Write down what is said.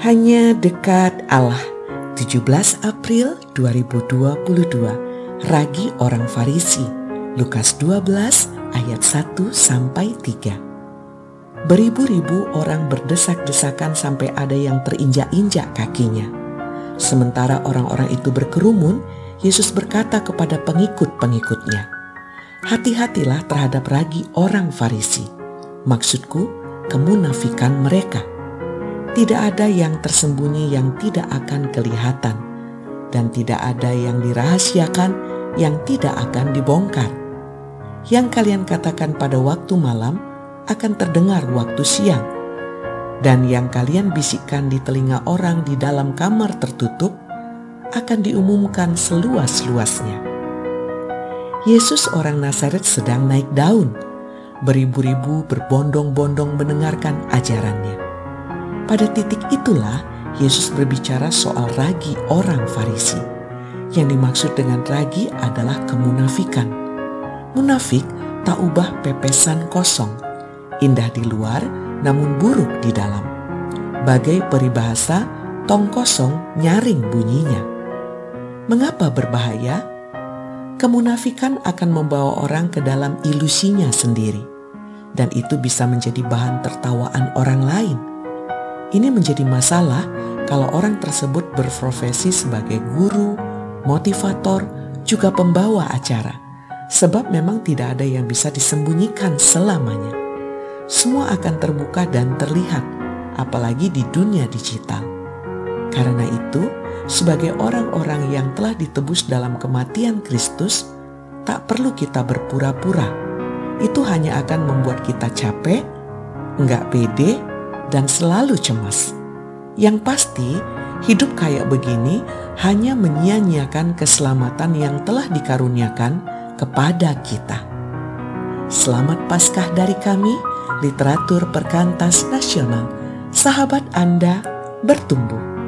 Hanya dekat Allah 17 April 2022 Ragi orang Farisi Lukas 12 ayat 1 sampai 3 Beribu-ribu orang berdesak-desakan sampai ada yang terinjak-injak kakinya. Sementara orang-orang itu berkerumun, Yesus berkata kepada pengikut-pengikutnya, Hati-hatilah terhadap ragi orang Farisi. Maksudku, kemunafikan mereka. Tidak ada yang tersembunyi yang tidak akan kelihatan, dan tidak ada yang dirahasiakan yang tidak akan dibongkar. Yang kalian katakan pada waktu malam akan terdengar waktu siang, dan yang kalian bisikkan di telinga orang di dalam kamar tertutup akan diumumkan seluas-luasnya. Yesus orang Nazaret sedang naik daun. Beribu-ribu berbondong-bondong mendengarkan ajarannya. Pada titik itulah Yesus berbicara soal ragi orang Farisi. Yang dimaksud dengan ragi adalah kemunafikan. Munafik tak ubah pepesan kosong, indah di luar namun buruk di dalam. Bagai peribahasa, tong kosong nyaring bunyinya. Mengapa berbahaya? Kemunafikan akan membawa orang ke dalam ilusinya sendiri, dan itu bisa menjadi bahan tertawaan orang lain. Ini menjadi masalah kalau orang tersebut berprofesi sebagai guru, motivator, juga pembawa acara, sebab memang tidak ada yang bisa disembunyikan selamanya. Semua akan terbuka dan terlihat, apalagi di dunia digital. Karena itu, sebagai orang-orang yang telah ditebus dalam kematian Kristus, tak perlu kita berpura-pura. Itu hanya akan membuat kita capek, enggak pede, dan selalu cemas. Yang pasti, hidup kayak begini hanya menyia-nyiakan keselamatan yang telah dikaruniakan kepada kita. Selamat Paskah dari kami, literatur perkantas nasional. Sahabat Anda bertumbuh.